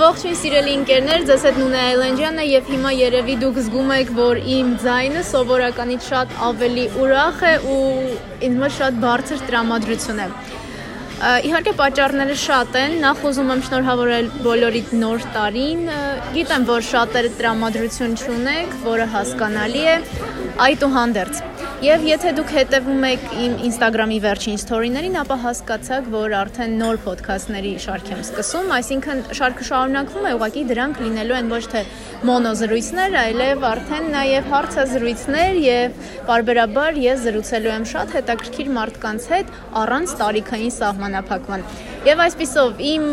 Ողջույն սիրելի ընկերներ, ձեզ հետ Նունե Այլանդյանը եւ հիմա երևի դուք զգում եք, որ իմ ձայնը սովորականից շատ ավելի ուրախ է ու ինձ մոտ շատ բարձր տրամադրություն է։ Իհարկե պատճառները շատ են։ Նախ ուզում եմ շնորհավորել բոլորիդ նոր տարին։ Գիտեմ, որ շատերը տրամադրություն չունեք, որը հասկանալի է։ Այդուհանդերձ Եվ եթե դուք հետևում եք իմ Instagram-ի վերջին story-ներին, ապա հասկացաք, որ արդեն նոր ոդքասթների շարք եմ սկսում, այսինքն շարքը շարունակվում է, ուղղակի դրանք լինելու են ոչ թե մոնոզրույցներ, այլև արդեն նաև հարցազրույցներ եւ բարբերաբար ես զրուցելու եմ շատ հետաքրքիր մարդկանց հետ առանց տարիքային սահմանափակման։ Եվ այսպիսով իմ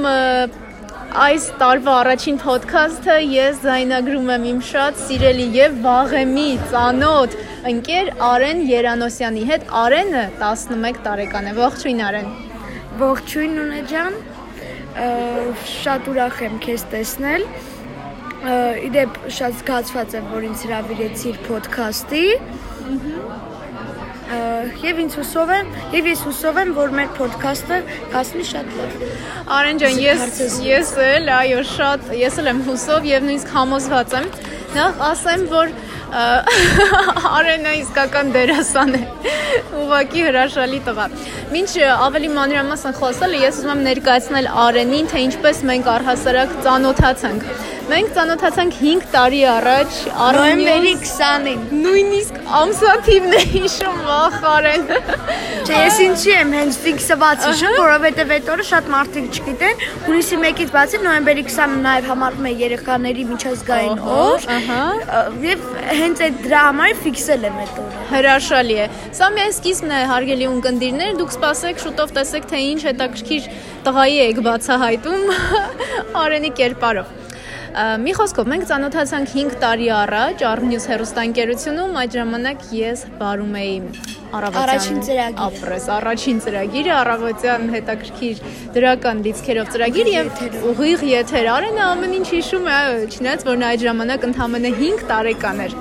այս տարվա առաջին ոդքասթը ես զայնագրում եմ իմ շատ սիրելի եւ վաղեմի ծանոթ ընկեր Արեն Երանոսյանի հետ։ Արենը 11 տարեկան է։ Ողջույն Արեն։ Ողջույն Նունե ջան։ Շատ ուրախ եմ քեզ տեսնել։ Իդեպ շատ զգացված եմ, որ ինձ հրավիրեցիր ոդքասթի։ Եվ ինձ հուսով եմ, եւ ես հուսով եմ, որ մեր ոդքասթը կասնի շատ լավ։ Արեն ջան, ես ես էլ, այո, շատ, ես էլ եմ հուսով եւ նույնիսկ համոզված եմ։ Նախ ասեմ, որ Արենը իսկական դերասան է։ Ուղղակի հրաշալի տղա։ Մինչ ավելի մանրամասն խոսելը ես ուզում եմ ներկայացնել Արենին, թե ինչպես մենք առհասարակ ծանոթացանք։ Մենք ծանոթացանք 5 տարի առաջ նոյեմբերի 20-ին։ Նույնիսկ ամսաթիվն է հիշում վախարեն։ Չէ, ես ինչի եմ հենց ֆիքսված հիշում, որովհետև այդ օրը շատ մարդիկ չգիտեն։ Հունիսի 1-ից բացի նոյեմբերի 20-ը նաև համարվում է երեխաների միջազգային օր։ Ահա։ Եվ հենց այդ դրա համար ֆիքսել եմ այդ օրը։ Հրաշալի է։ Սա միայն սկիզբն է, հարգելի ունկնդիրներ, դուք սպասեք, շուտով տեսեք, թե ինչ հետաքրքիր տղայի եք բացահայտում Արենի կերպարով։ Մի խոսքով մենք ծանոթացանք 5 տարի առաջ Arnews հերոստանգերությունում, այդ ժամանակ ես բարում էի առավոտյան ապրես առաջին ծրագիրը առավոտյան հետաքրքիր դրական դիցքերով ծրագիր եւ ուղիղ եթեր արենը ամեն ինչ հիշում է չնայած որ նա այդ ժամանակ ընդամենը 5 տարեկան էր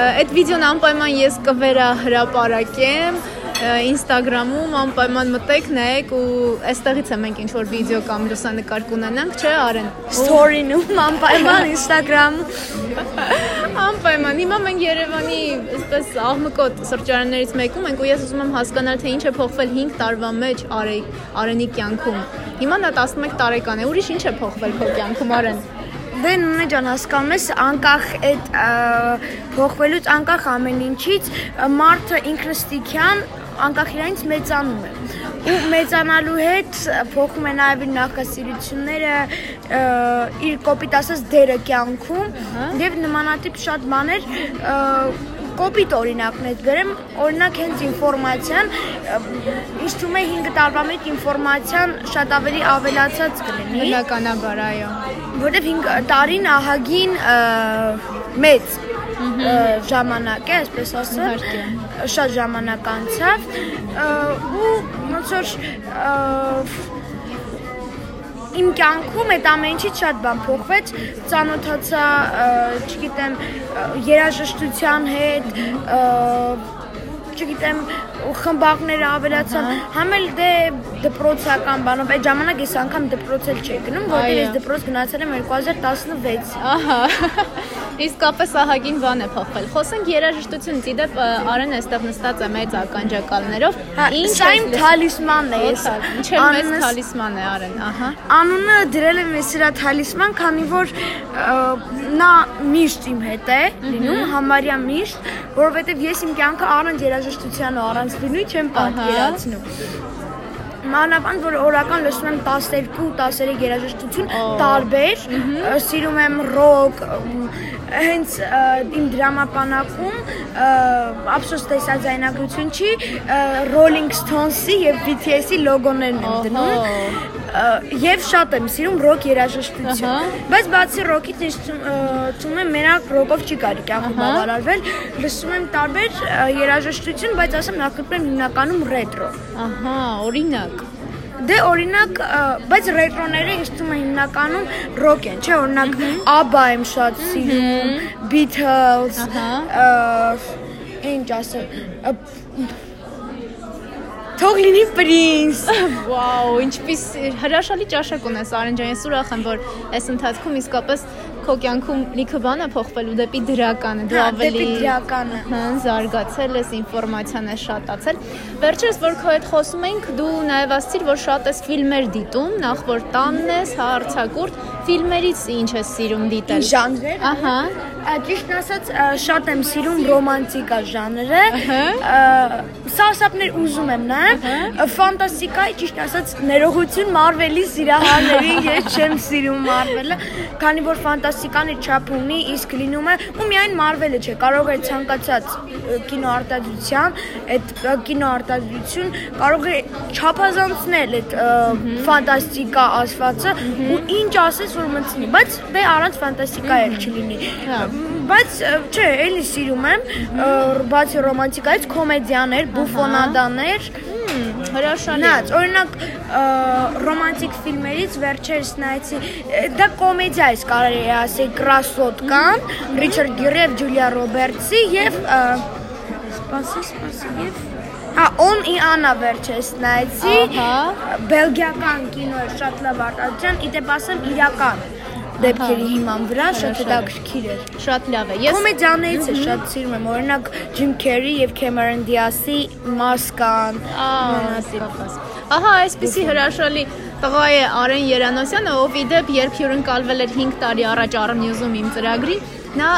այդ վիդեոն անպայման ես կվերա հրապարակեմ Instagram-ում անպայման մտեք, նայեք ու այստեղից է մենք ինչ որ վիդեո կամ լուսանկար կունենանք, չէ, Արեն։ Story-ում անպայման Instagram-ում։ Անպայման։ Հիմա մենք Երևանի այսպես աղմկոտ սրճարաններից մեկում ենք ու ես ուզում եմ հասկանալ, թե ինչ է փոխվել 5 տարվա մեջ Արենի կյանքում։ Հիմա նա 11 տարեկան է, ուրիշ ինչ է փոխվել քո կյանքում, Արեն։ Դե նույնը ջան հասկանում ես անկախ այդ փոխվելուց անկախ ամեն ինչից մարդը ինքնստիքյան անկախ իրանից մեծանում է ու մեծանալու հետ փոխում է նաև իր նախասիրությունները իր կոպիտ ասած դերը կյանքում եւ նմանատիպ շատ բաներ կոպիտ օրինակներ բերեմ, օրինակ հենց ինֆորմացիան, ինչ թվում է 5 տարվա մեջ ինֆորմացիան շատ ավելի ավելացած կլինի։ Բնականաբար, այո։ Որտեվ 5 տարին ահագին մեծ ժամանակ է, այսպես ասեմ, շատ ժամանակ անցավ ու ոնց որ իմ կյանքում այդ ամեն ինչից շատ բան փոխվեց, ծանոթացա, չգիտեմ, երաժշտության հետ, չգիտեմ, խմբակները ավելացան, համ էլ դե դպրոցական բանով, այդ ժամանակ ես անգամ դպրոց էլ չէի գնում, որտեղ ես դպրոց գնացել եմ 2016։ Ահա։ Իսկապես ահագին բան է փոխվել։ Խոսենք երաժշտությունից, իդեպ Արեն այստեղ նստած է մեծ ականջակալներով։ հա, Ինչ է իմ թալիսմանն է, ես։ Ինչ է մեծ թալիսման է Արեն, ահա։ Անունը դրել եմ ես իրա թալիսման, քանի որ նա միշտ իմ հետ է լինում, համարյա միշտ, որովհետև ես իմ կյանքը առանց երաժշտության ու առանց լինուի չեմ պատկերացնում մանավանդ որ օրական լսում եմ 12-13 երաժշտություն տարբեր, սիրում եմ ռոք, հենց իմ դրամապանակում ափսոս տեսա ձայնագրություն չի Rolling Stones-ի եւ BTS-ի լոգոներն եմ դնում եւ շատ եմ սիրում ռոք երաժշտություն բայց բացի ռոքից ինձ թվում է մենակ ռոքով չի կարելի կյանքում բավարարվել լսում եմ տարբեր երաժշտություն բայց ասեմ եմ հիմնականում ռետրո ահա օրինակ Դե օրինակ, բայց ռետրոները ինձ թվում է հիմնականում ռոք են, չէ՞, օրինակ ABBA եմ շատ սիրում, Beatles, ինչ ասեմ, Թող լինի պրինց։ Վաու, ինչպես հրաշալի ճաշակ ունես Արեն ջան, ես ուրախ եմ, որ այս ընթացքում իսկապես քո կյանքում լիքը բան է փոխվելու դեպի դրականը, դու Հա, ավելի դեպի դրականը։ հա, զարգացել ես, ինֆորմացիան է շատացել։ Վերջերս որ քո հետ խոսում էինք, դու նաև ասցիր, որ շատ ես ֆիլմեր դիտում, նախ որ տանն ես, հա արցակուրտ, ֆիլմերից ինչ ես սիրում դիտել։ Ժանրեր։ Ահա։ Ա, Ճիշտ ասած, շատ եմ սիրում ռոմանտիկա ժանրը։ Սարսափներ ուզում եմ նայեմ։ Ֆանտաստիկայի ճիշտ ասած ներողություն Marvel-ի սիրահարներին ես չեմ սիրում Marvel-ը, քանի որ ֆանտաստիկան իր չափ ունի, իսկ լինում է ու միայն Marvel-ը չէ, կարող է ցանկացած կինոարտադրության, այդ կինոարտադրություն կարող է չափազանցնել այդ ֆանտաստիկա ասվածը ու ինչ ասես որ մտցնի, բայց դե առանց ֆանտաստիկա էլ չլինի։ Հա։ Բայց չէ, էլի սիրում եմ, բացի ռոմանտիկայից կոմեդիաներ, բուֆոնադաներ, Հրաշալի։ նայած, օրինակ ռոմանտիկ ֆիլմերից վերջերս նայեցի, դա կոմեդիա է, կարելի է ասել, Կրասոտկան, Ռիչարդ Գիրը եւ Ջուլիա Ռոբերտսի եւ սպասի, սպասի եւ Հա, On и Anna վերջերս նայեցի։ Ահա։ Բելգիական կինո է շատ լավ արտադրության, իդեպ ասեմ իրական դեպքերի հիման վրա շատ հետաքրքիր էր։ Շատ լավ է։ Ես Կոմեդիաներից է շատ սիրում եմ, օրինակ Ջիմ Քերի եւ Քեմերոն Դիասի Մասկան։ Ահա, այսպեսի հրաշալի տղա է Արեն Երանոսյանը, ով իդեպ երբ հյուրընկալվել էր 5 տարի առաջ Arnews-ում իմ ծրագրին, նա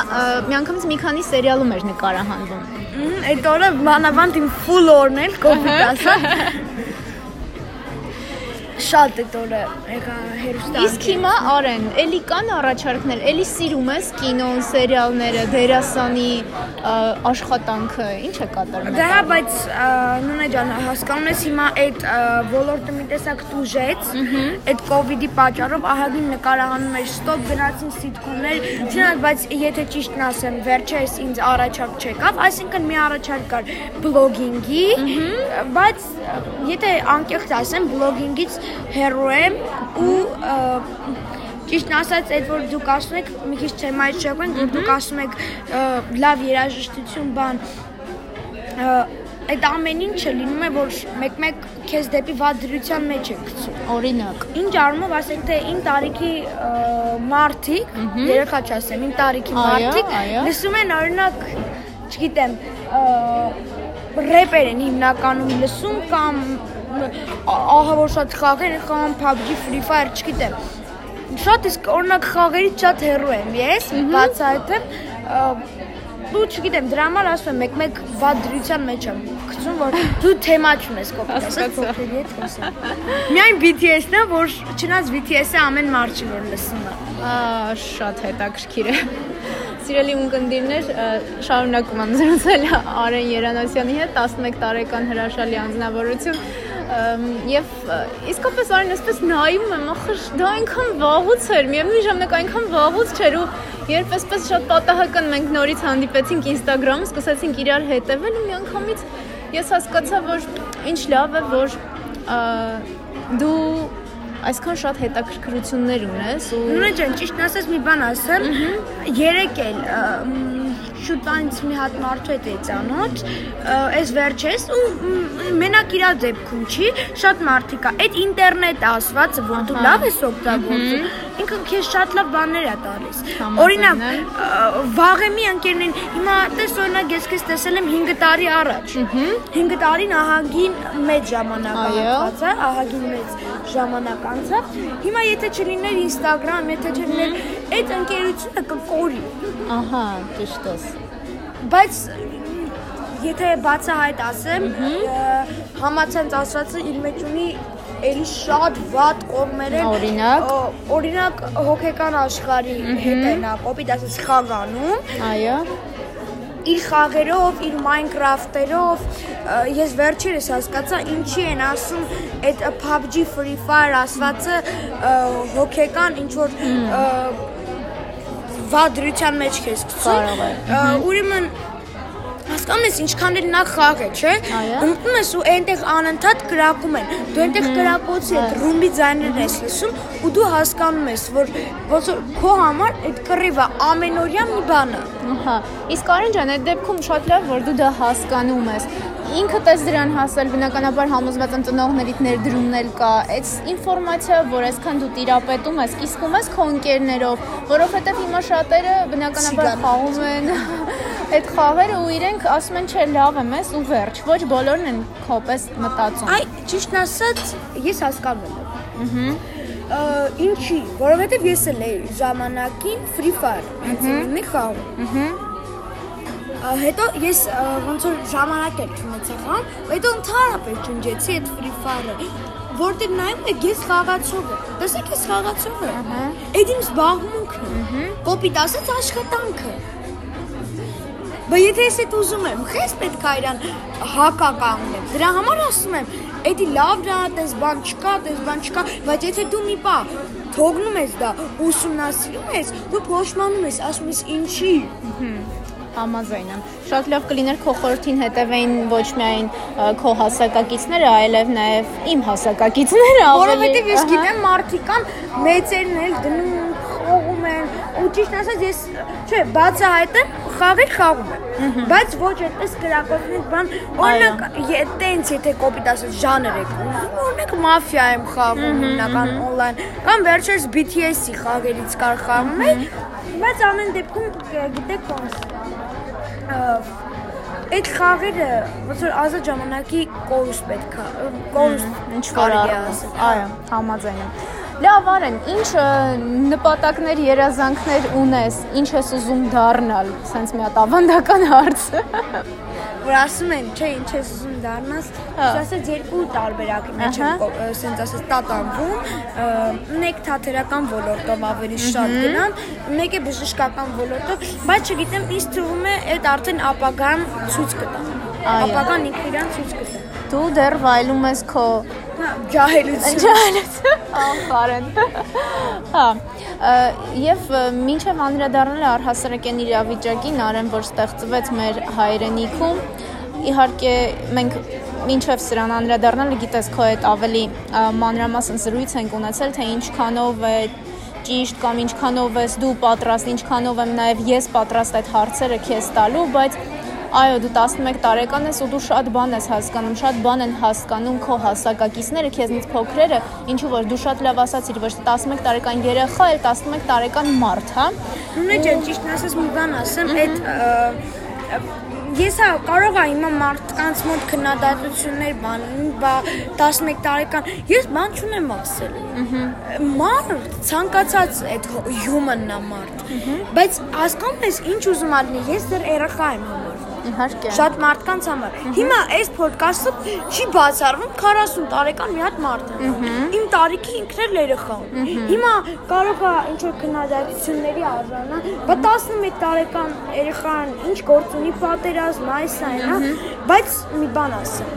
միանգամից մի քանի սերիալում էր նկարահանվում։ Այդ օրը մանավանդ իմ full օրն էլ կոպիտ ասա։ Շատ այդ օրը եղա հերոստան։ Իսկ հիմա Արեն, էլի կան առաջարկներ, էլի սիրում ես կինոն, սերիալները, դերասանի աշխատանքը, ինչ է կատարում։ Դա հա, բայց ա, նույնը ջան, հասկանում ես հիմա այդ ոլորտը մի տեսակ տուժեց, այդ կ ូវ իդի պատճառով ահագին նկարահանում էր ստոպ գնացին սիտկոմներ, չնայած բայց եթե ճիշտն ասեմ, վերջերս ինձ առաջարկ չեկավ, այսինքն մի առաջարկ կար բլոգինգի, բայց եթե անկեղծ ասեմ, բլոգինգից հեռու եմ ու Ճիշտն ասած, այդ որ դուք ասում եք, մի քիչ թեմայից չեկնենք, որ դուք ասում եք լավ երաժշտություն բան, այդ ամեն ինչը լինում է որ մեկ-մեկ քեզ դեպի վատ դրության մեջ է գցում։ Օրինակ։ Ինչ առումով ասենք թե ին տարիքի մարդիկ, երեխա չասեմ, ին տարիքի մարդիկ լսում են օրինակ, չգիտեմ, ռեպեր են հիմնականում լսում կամ ահա որ շատ խաղեր են խաղում PUBG, Free Fire, չգիտեմ։ Շատ իսկ օրինակ խաղերից շատ հեռու եմ ես, բացահայտեմ ա, ու չգիտեմ, դրա համար ասում եմ, մեկ-մեկ վատ դրության մեջ եմ գցում, որ դու թեմա չունես խոսեմ։ Միայն BTS-ն է, որ չնայած BTS-ը ամեն մարդ չի որ լսում է։ Ա, շատ հետաքրքիր է։ Սիրելի ունկնդիրներ, շարունակում եմ զրուցել Արեն Երանոսյանի հետ 11 տարեկան հրաշալի անձնավորություն եւ իսկապես Արեն այսպես նայում եմ, ախր դա այնքան վաղուց էր, միևնույն ժամանակ այնքան վաղուց չէր ու երբ այսպես շատ պատահական մենք նորից հանդիպեցինք Instagram-ում, սկսեցինք իրար հետևել ու միանգամից ես հասկացա, որ ինչ լավ է, որ դու այսքան շատ հետաքրքրություններ ունես ու Նույնը ջան, ճիշտ ասած մի բան ասեմ, երեք էլ ը, մ, շուտանից մի հատ մարդու հետ է ծանոթ, այս վերջես ու մենակ իրա դեպքում չի, շատ մարդիկ է։ Այդ ինտերնետ ասվածը, որ դու լավ ես օգտագործում, ինքը քեզ շատ լավ բաներ է տալիս։ Օրինակ, եմ։ ը, վաղեմի ընկերներին, հիմա տես օրինակ ես քեզ տեսել եմ 5 տարի առաջ։ 5 տարին ահագին մեծ ժամանակ անցած է, ահագին մեծ ժամանակ անցավ։ Հիմա եթե չլիներ Instagram, եթե չլիներ այդ ընկերությունը կկորի։ ահա, ճիշտ ես։ Բայց եթե բացահայտ ասեմ, համացանց ասվածը իր մեջ ունի էլի շատ վատ կողմեր են։ Օրինակ? Օրինակ հոգեկան աշխարհի հետ է նա կոպիտ ասած խաղանում, Այո։ իր խաղերով, իր Minecraft-երով ես վերջերս հասկացա ինչի են ասում այդ PUBG Free Fire ասվածը ը, հոգեկան ինչ որ ը, վադրության մեջ քեզ գցում։ Ուրեմն հասկանում ես ինչքան էլ նա խաղ է, չէ՞։ Ընկնում ես ու այնտեղ անընդհատ կրակում են։ Դու այնտեղ կրակոցի այդ ռումբի ձայներն ես լսում ու դու հասկանում ես, որ ոնց որ քո համար այդ կռիվը ամենօրյա մի բան է։ Ահա։ Իսկ Արեն ջան, այդ դեպքում շատ լավ որ դու դա հասկանում ես։ ինքդ ես դրան հասել, բնականաբար համոզված եմ ծնողներիդ ներդրումն էլ կա։ Այդ ինֆորմացիա, որ այսքան դու տիրապետում ես, կիսկում ես քո ընկերներով, որովհետև հիմա շատերը բնականաբար խաղում են այդ խաղերը ու իրենք ասում են չէ լավ եմ ես ու վերջ։ Ոչ բոլորն են քոպես մտածում։ Այ ճիշտն ասած, ես հասկանում եմ։ Ահա ինչի, որովհետև ես էլ էի ժամանակին Free Fire հենց խաղում։ Ահա հետո ես ոնց որ ժամանակ էլ չունեցա հետո ընդհանրապես ջնջեցի այդ Free Fire-ը որտեղ նայում եք ես խաղացող եմ։ Տեսեք ես խաղացող եմ։ Ահա։ Այդ իմ զբաղմունքն է։ Ահա։ Կոպիտ ասած աշխատանքը։ Բայց եթե ես այդ ուզում եմ, խես պետք է իրան հակականեմ։ Դրա համար ասում եմ, էդի լավ դա, տես բան չկա, տես բան չկա, բայց եթե դու մի պա թողնում ես դա, ուսումնասիրում ես, դու փոշմանում ես, ասում ես ինչի։ Ահա Համաձայն եմ։ Շատ լավ կլիներ քո խորհրդին հետևեին ոչ միայն քո հասակակիցները, այլև նաև իմ հասակակիցները Որովհետև ես գիտեմ մարդիկան մեծերն էլ դնում խաղում են, ու ճիշտ ասած ես, չէ, բացահայտեմ, խաղեր խաղում եմ։ Բայց ոչ այդպես գրակոծնիկ բան, օրինակ, այտենց եթե կոպիտ ասած ժանր եք, օրինակ մաֆիա եմ խաղում, հիմնական on-line, կամ վերջերս BTS-ի խաղերից կար խաղում եմ, բայց ամեն դեպքում գիտեք ոնց այդ խաղերը ոնց որ ազատ ժամանակի կորուս պետքա կորուս ինչ որ այո համաձայն եմ լավ արեն ինչ նպատակներ երազանքներ ունես ինչ ես ուզում դառնալ սենց մի հատ ավանդական հարց որ ասում են, չէ, ինչ ես ուզում դառնաս, հա։ ասած երկու տարբերակի մեջ եմ, ասենց ասած տատանվում, մեկ թատերական ոլորտով ավելի շատ գնամ, մեկը բժշկական ոլորտով, բայց չգիտեմ, ինձ թվում է այդ արդեն ապագան ցույց կտա։ Ապագան ինքը իրան ցույց կտա։ Դու դեռ վայելում ես քո ջահելություն։ Ջահելություն։ Ահարեն։ Հա։ Եվ մինչև անդրադառնալ առհասարակեն իրավիճակին, արեմ որ ստեղծվեց մեր հայրենիքում, իհարկե մենք մինչև սրան անդրադառնալը գիտես քո հետ ավելի մանրամասն զրույց ենք ունեցել, թե ինչքանով է ճիշտ կամ ինչքանով ես դու պատրաստ, ինչքանով եմ նաև ես պատրաստ այդ հարցերը քեզ տալու, բայց այո, դու 11 տարեկան ես ու դու շատ բան ես հասկանում, շատ բան են հասկանում քո հասակակիցները, քեզնից փոքրերը, ինչու որ դու շատ լավ ասացիր, ոչ թե 11 տարեկան երեխա, այլ 11 տարեկան մարդ, հա։ Ունե ջան, ճիշտն ասած մի բան ասեմ, այդ ես հա կարող եմ հիմա մարդկանց մոտ քննադատություններ բան, բա 11 տարեկան, ես բան չունեմ ասել։ Ահա։ Մարդ ցանկացած այդ human-ն է մարդ։ Բայց հասկանում ես ինչ ուզում ալնի, ես դեռ երեխա եմ համար։ Իհարկե։ Շատ մարդկանց համար։ Հիմա այս ոդկասթը չի բացառվում 40 տարեկան մի հատ մարդ է։ Իմ տարիքի ինքն էլ երեխա Հիմա կարող է ինչ որ քննադատությունների արժանա, բա 11 տարեկան երեխան ինչ գործ ունի պատերազմ, այս այն, հա, բայց մի բան ասեմ։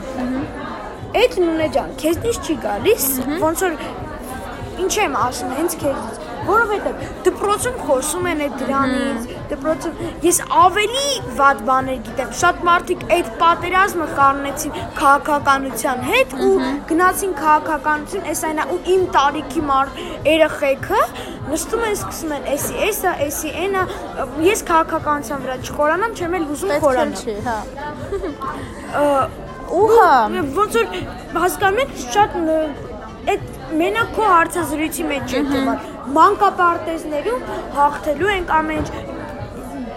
Այդ նույնը ջան, քեզնից չի գալիս, ոնց որ ինչ եմ ասում, հենց քեզնից որովհետև դպրոցում խոսում են այդ դրանից, դպրոցում ես ավելի վատ բաներ գիտեմ։ Շատ մարդիկ այդ պատերազմը խառնեցին քաղաքականության հետ ու գնացին քաղաքականություն, էս այնա ու իմ տարիքի մարդ երեխեքը նստում են սկսում են էսի, էսա, էսի, այնա, ես քաղաքականության վրա չխորանամ, չեմ էլ ուզում խորանամ։ Հա։ Ուհա, ոնց որ հասկանում եք, շատ այդ մենակ քո հարցազրույցի մեջ չէ թվում մանկապարտեզներում հաղթելու ենք ամեն ինչ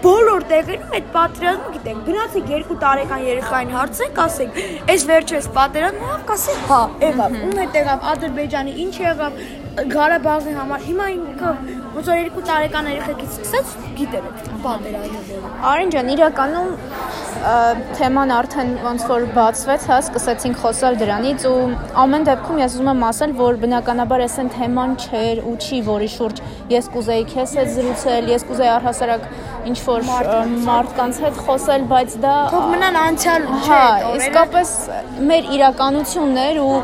բոլոր տեղերում այդ պատերազմը գիտենք գնացեք երկու տարեկան երեխային հարցեք ասեք այս վերջերս պատերազմը հա կասեք հա եղավ ում հետ եղավ ադրբեջանի ինչ եղավ Ղարաբաղի համար հիմա ինքը ոնց որ երկու տարեկան երեխեքից սկսած գիտեր այդ պատերազմը Արին ջան իրականում թեման արդեն ոնց որ բացվեց, հա, սկսեցինք խոսալ դրանից ու ամեն դեպքում ես ուզում եմ ասել, որ բնականաբար այն թեման չէր ու չի, որի շուրջ ես կուզեի քեզ հետ զրուցել, ես կուզեի առհասարակ ինչ որ մարդկանց հետ խոսել, բայց դա թող մնան անցյալ չէ, իսկապես մեր իրականությունն էր ու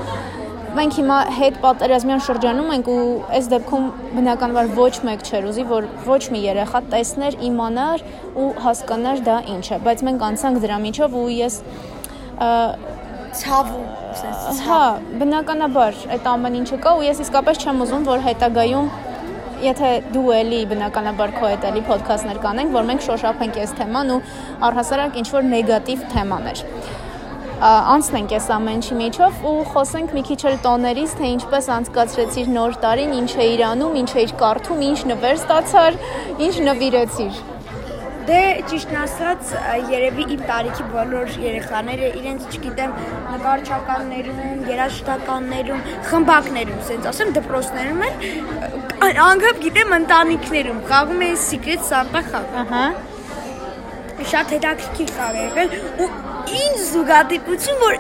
մենք հիմա հետ պատերազմյան շրջանում ենք ու այս դեպքում բնականաբար ոչ մեկ չէր ուզի, որ ոչ մի երեխա տեսներ, իմանար ու հասկանար դա ինչ է, բայց մենք անցանք դրա միջով ու ես ցավում Հա, բնականաբար այդ ամեն ինչը կա ու ես իսկապես չեմ ուզում, որ հետագայում եթե դու էլի բնականաբար քո հետ էլի ոդքասթներ կանենք, որ մենք շոշափենք այս թեման ու առհասարակ ինչ որ նեգատիվ թեմաներ։ անցնենք այս ամեն ինչի միջով ու խոսենք մի քիչ էլ տոներից, թե ինչպես անցկացրեցիր նոր տարին, ինչ էիր անում, ինչ էիր կարդում, ինչ նվեր ստացար, ինչ նվիրեցիր։ Դե ճիշտն ասած, երևի իմ տարիքի բոլոր երեխաները իրենց, չգիտեմ, նկարչականներում, երաժշտականներում, խմբակներում, ասենց ասեմ, դպրոցներում են, անգամ գիտեմ ընտանիքներում խաղում են Secret Santa խաղ։ Ահա շատ հետաքրքիր խաղ է եղել ու ինձ զուգադիպություն որ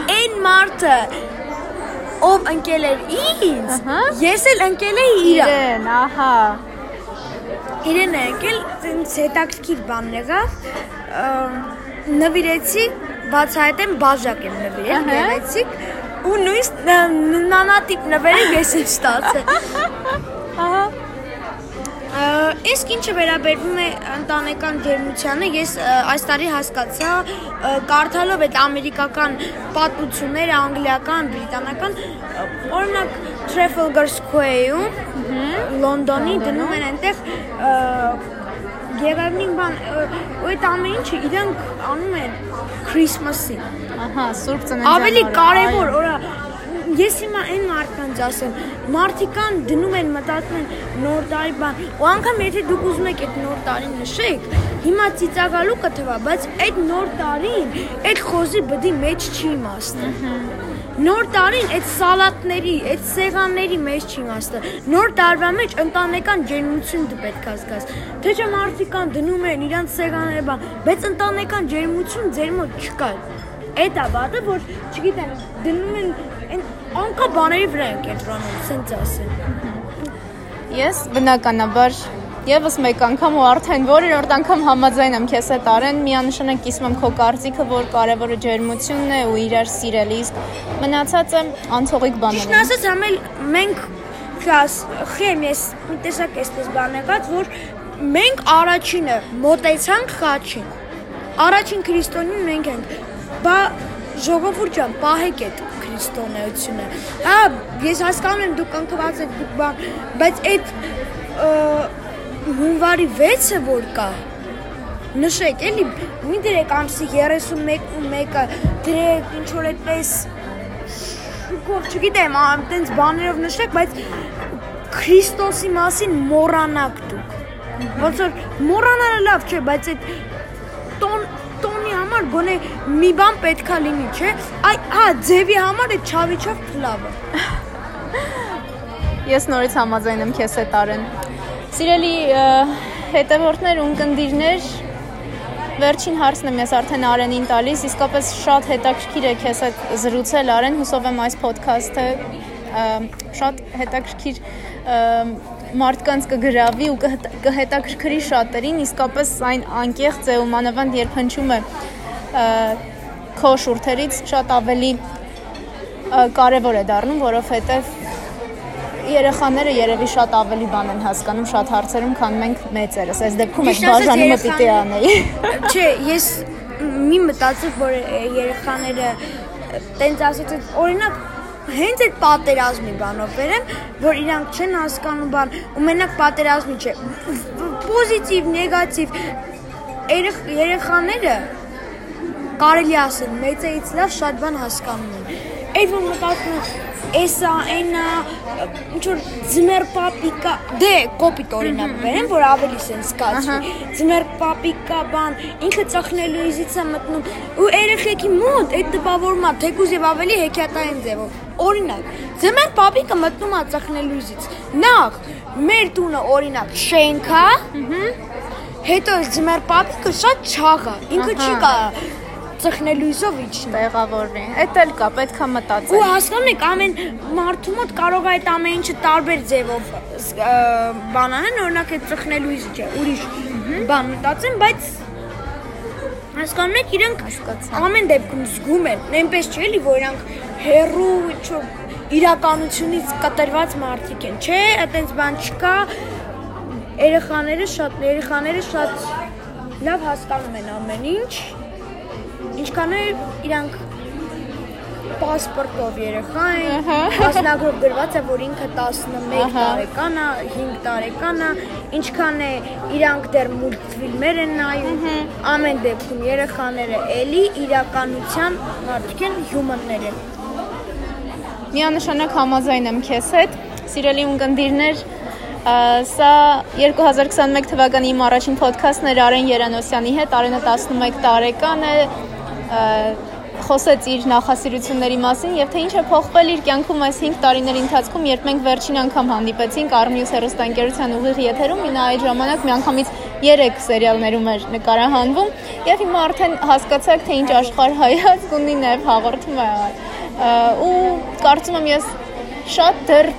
այն մարդը ով ընկել էր ինձ ես էլ ընկել էի իրան իրեն ահա իրեն է ընկել ինձ հետաքրքիր բան եղավ նվիրեցի բացահայտեմ բաժակ եմ նվիրել գեղեցիկ ու նույն նանատիպ նվերը ես եմ ստացել ահա Իսկ ինչը վերաբերվում է ընտանեկան ջերմությանը, ես այս տարի հասկացա, կարդալով այդ ամերիկական պատմությունները, անգլիական, բրիտանական, օրինակ Trafalgar Square-ում Լոնդոնի դնում են այնտեղ Գերավնին բան, այդ ամեն ինչը իրանք անում են Christmas-ին։ Ահա, Սուրբ Ծննդյան Ավելի կարևոր օրա ես հիմա այն մարդկանց ասեմ, մարդիկան դնում են մտածում են նոր տարի բան, ու անգամ եթե դուք ուզում եք այդ նոր տարին նշեք, հիմա ծիծաղալու կթվա, բայց այդ նոր տարին այդ խոզի բդի մեջ չի իմաստը։ Նոր տարին այդ սալատների, այդ սեղանների մեջ չի իմաստը։ Նոր տարվա մեջ ընտանեկան ջերմություն դու պետք է զգաս։ Թե չէ մարդիկան դնում են իրանց սեղանները բան, բայց ընտանեկան ջերմություն ձեր մոտ չկա։ Այդ է բանը, որ չգիտեմ, դնում են այն անկա բաների վրա են կենտրոնում, ասենց ասեմ։ Ես բնականաբար Եվս մեկ անգամ ու արդեն որերորդ անգամ համաձայն եմ քեզ հետ արեն, միանշանակ կիսում եմ քո կարծիքը, որ կարևորը ջերմությունն է ու իրար սիրելը, իսկ մնացածը անցողիկ բաներ են։ Ճիշտ ասած, համել մենք քաս խեմ ես մի տեսակ էստես բան եղած, որ մենք առաջինը մոտեցանք խաչին։ Առաջին քրիստոնին մենք ենք։ Բա ժողովուրդ ջան, պահեք այդ քրիստոնեությունը։ Հա, ես հասկանում եմ դուք ընկված եք դուք բան, բայց այդ հունվարի 6-ը որ կա նշեք էլի մի դրեք ամսի 31-ը դրեք ինչ որ այդպես շուկով չգիտեմ այտենց բաներով նշեք բայց Քրիստոսի մասին մոռանաք դուք ոնց որ մոռանալը լավ չէ բայց այդ տոն համար գոնե մի բան պետքա լինի չէ? Այ հա ձևի համար այդ չավիչով լավը Ես նորից համաձայն եմ քեզ հետ արեն Սիրելի հետևորդներ ու ընկերներ, վերջին հարցն եմ ես արդեն Արենին տալիս, իսկապես շատ հետաքրքիր է քեզ հետ զրուցել Արեն, հուսով եմ այս ոդքասթը շատ հետաքրքիր մարդկանց կգրավի ու կհետաքրքրի շատերին, իսկապես այն անկեղծ է ու մանավանդ երբ հնչում է քո շուրթերից շատ ավելի կարևոր է դառնում, որովհետև երեխաները երևի շատ ավելի բան են հասկանում շատ հարցերում, քան մենք մեծերս։ Այս դեպքում այդ բաժանումը պիտի անեի։ Չէ, ես մի մտածում որ երեխաները տենց ասած օրինակ հենց այդ պատերազմի բանով վերեմ, որ իրանք չեն հասկանում բան, ու մենակ պատերազմի չէ։ Պոզիտիվ, նեգատիվ երեխաները կարելի ասել մեծից լավ շատ բան հասկանում են։ Այդ որ մտածում եմ էսա, այնա, ինչ որ ձմեր պապիկա, դե կոպիտ օրինակ բերեմ, որ ավելի սեն սկացվի։ Ձմեր պապիկա բան, ինքը ծխնելուիզից է մտնում ու երեխեքի մոտ այդ տպավորումա թեկուզ եւ ավելի հեքիաթային ձևով։ Օրինակ, ձմեր պապիկը մտնում է ծխնելուիզից։ Նախ մեր տունը օրինակ շենք է, հետո ձմեր պապիկը շատ չաղ է։ Ինքը չի կարող ծխնելույսով իջնում։ Տեղավորվի։ Էդ էլ կա, պետքա մտածել։ Ու հասկանում եք, ամեն մարդու մոտ կարող է այդ ամեն ինչը տարբեր ձևով բան անեն, օրինակ այդ ծխնելույսը չէ, ուրիշ բան մտածեն, բայց հասկանում եք, իրենք հասկացան։ Ամեն դեպքում զգում են, այնպես չէ՞ էլի, որ իրանք հերու ինչ իրականությունից կտրված մարդիկ են։ Չէ, այտենց բան չկա։ Երեխաները շատ երեխաները շատ լավ հասկանում են ամեն ինչ ինչքան է իրանք պասպորտով երեխա են, մասնագրով գրված է, որ ինքը 11 տարեկան է, 5 տարեկան է, ինչքան է իրանք դեռ մուլտֆիլմեր են նայում, ամեն դեպքում երեխաները էլի իրականության մարդիկ են, հյումաններ են։ Միանշանակ համաձայն եմ քեզ հետ։ Սիրելի ունկնդիրներ, Սա 2021 թվականի իմ առաջին ոդքասթն էր Արեն Երանոսյանի հետ։ Արենը 11 տարեկան է, խոսեց իր նախասիրությունների մասին եւ թե ինչ է փոխվել իր կյանքում այս 5 տարիների ընթացքում, երբ մենք վերջին անգամ հանդիպեցինք Armnews հեռուստաընկերության ուղիղ եթերում, նա այդ ժամանակ միանգամից 3 սերիալներում էր նկարահանվում եւ հիմա արդեն հասկացաք թե ինչ աշխարհ հայացք ունի նաեւ հաղորդում է ու կարծում եմ ես շատ դեռ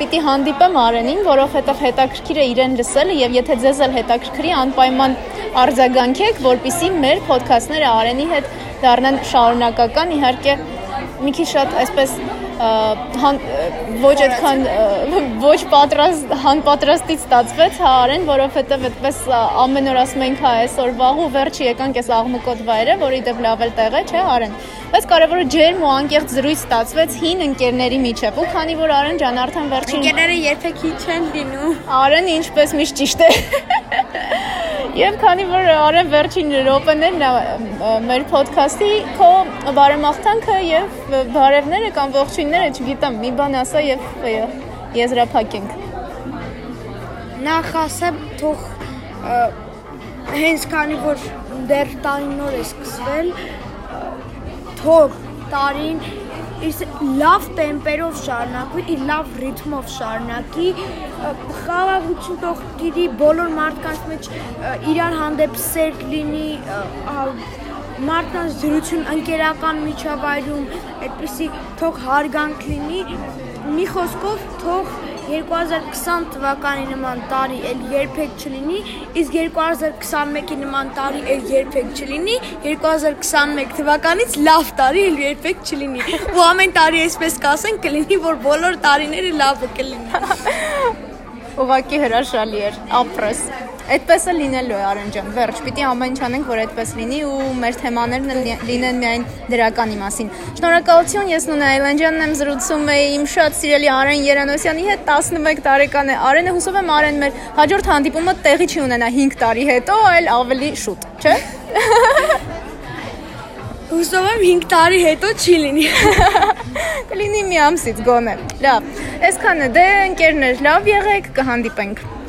պիտի հանդիպեմ Արենին, որովհետև հետաքրքիր է իրեն լսելը եւ եթե ձեզ էլ հետաքրքրի, անպայման արձագանքեք, որpիսի մեր ոդքասթները Արենի հետ դառնան շարունակական, իհարկե մի քիչ շատ այսպես ոչ այդքան ոչ պատրաստ հանպատրաստից ստացվեց հա արեն, որովհետև այդպես ամեն օր ասում ենք հա այսօր վաղ ու վերջի եկանք այս աղմկոտ վայրը, որի դեպ լավ էլ տեղ է, չէ, արեն։ Բայց կարևորը ջերմ ու անկեղծ զրույց ստացվեց հին ընկերների միջև։ Ու քանի որ Արեն ջան արդեն վերջին ընկերները երբեք հին չեն լինում։ Արեն ինչպես միշտ ճիշտ է։ Եվ քանի որ Արեն վերջին րոպեներն մեր ոդքասթի քո բարեմաղթանքը եւ բարևները կամ ողջույնները, չգիտեմ, մի բան ասա եւ եզրափակենք։ Նախ ասեմ, թող հենց քանի որ դեռ տարին նոր է սկսվել, թող տարին իր լավ տեմպերով շարունակվի, իր լավ ռիթմով շարունակի, խաղաղություն թող գիտի բոլոր մարդկանց մեջ իրար հանդեպ սեր լինի, մարդկանց դրություն ընկերական միջավայրում, այդպեսի թող հարգանք լինի, մի խոսքով թող 2020 թվականի նման տարի էլ երբեք չլինի, իսկ 2021-ի նման տարի էլ երբեք չլինի, 2021 թվականից լավ տարի էլ երբեք չլինի։ Ու ամեն տարի այսպես կասեն, կլինի, որ բոլոր տարիները լավը կլինի։ Ուղղակի հրաշալի էր, ապրես։ Այդպես է լինելու է Արեն ջան։ Վերջ, պիտի ամեն ինչ անենք, որ այդպես լինի ու մեր թեմաներն լինեն միայն դրականի մասին։ Շնորհակալություն, ես Նունե Այլանդյանն եմ զրուցում էի իմ շատ սիրելի Արեն Երանոսյանի հետ 11 տարեկան է։ Արենը հուսով եմ Արեն մեր հաջորդ հանդիպումը տեղի չի ունենա 5 տարի հետո, այլ ավելի շուտ, չէ՞։ Հուսով եմ 5 տարի հետո չի լինի։ Կլինի մի ամսից գոնե։ Լավ։ Այսքանը դե ընկերներ, լավ եղեք, կհանդիպենք։